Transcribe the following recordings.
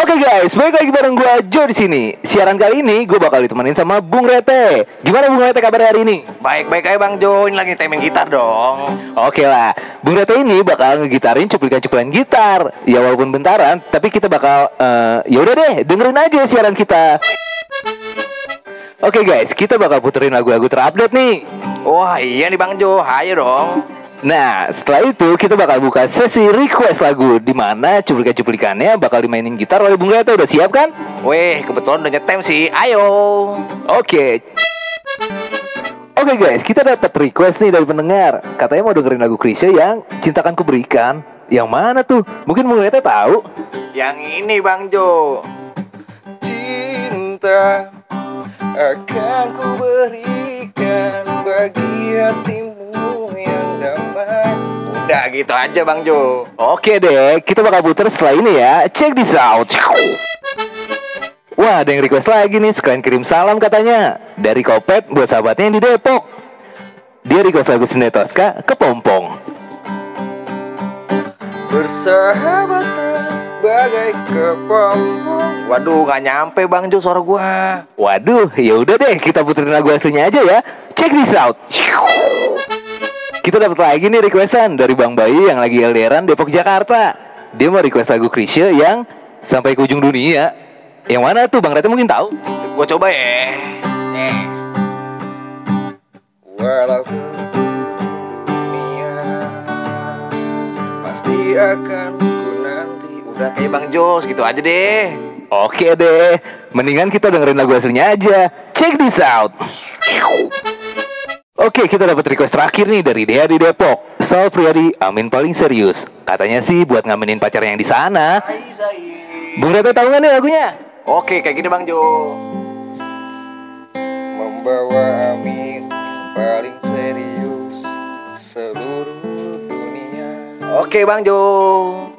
Oke guys, balik lagi bareng gue Jo di sini. Siaran kali ini gue bakal ditemenin sama Bung Rete. Gimana Bung Rete kabar hari ini? Baik-baik aja Bang Jo, ini lagi timing gitar dong. Oke lah, Bung Rete ini bakal ngegitarin cuplikan-cuplikan gitar. Ya walaupun bentaran, tapi kita bakal uh, ya udah deh, dengerin aja siaran kita. Oke guys, kita bakal puterin lagu-lagu terupdate nih. Wah iya nih Bang Jo, ayo dong. Nah, setelah itu kita bakal buka sesi request lagu di mana cuplikan-cuplikannya bakal dimainin gitar oleh Bung Rete. Udah siap kan? Weh, kebetulan udah nyetem sih. Ayo. Oke. Oke guys, kita dapat request nih dari pendengar. Katanya mau dengerin lagu Krisya yang Cintakan Ku Berikan. Yang mana tuh? Mungkin Bung Rete tahu. Yang ini Bang Jo. Cinta akan ku berikan bagi hatimu. Udah gitu aja Bang Jo. Oke deh, kita bakal puter setelah ini ya. Check this out. Wah, ada yang request lagi nih. Sekalian kirim salam katanya. Dari Kopet buat sahabatnya yang di Depok. Dia request lagu Sende Tosca ke Pompong. Bersahabat bagai kepompong. Waduh, gak nyampe Bang Jo suara gua. Waduh, ya udah deh kita puterin lagu aslinya aja ya. Check this out. Kita dapat lagi nih requestan dari Bang Bayi yang lagi LDRan Depok Jakarta. Dia mau request lagu Krisya yang sampai ke ujung dunia. Yang mana tuh Bang Rete mungkin tahu? Gua coba ya. Nih. Walaupun dunia pasti akan ku nanti. Udah kayak Bang Jos gitu aja deh. Oke deh, mendingan kita dengerin lagu aslinya aja. Check this out. Oke, kita dapat request terakhir nih dari Dea di Depok. Sal Priadi, Amin paling serius. Katanya sih buat ngamenin pacarnya yang di sana. Bung Rete tahu nggak nih lagunya? Oke, kayak gini Bang Jo. Membawa Amin paling serius seluruh dunia. Oke Bang Jo.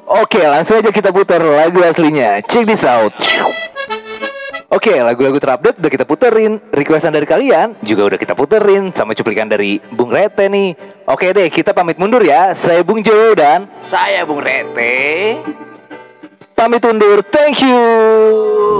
Oke, langsung aja kita putar lagu aslinya. Check this out. Oke, lagu-lagu terupdate udah kita puterin. Requestan dari kalian juga udah kita puterin sama cuplikan dari Bung Rete nih. Oke deh, kita pamit mundur ya. Saya Bung Jo dan Saya Bung Rete. pamit undur. Thank you.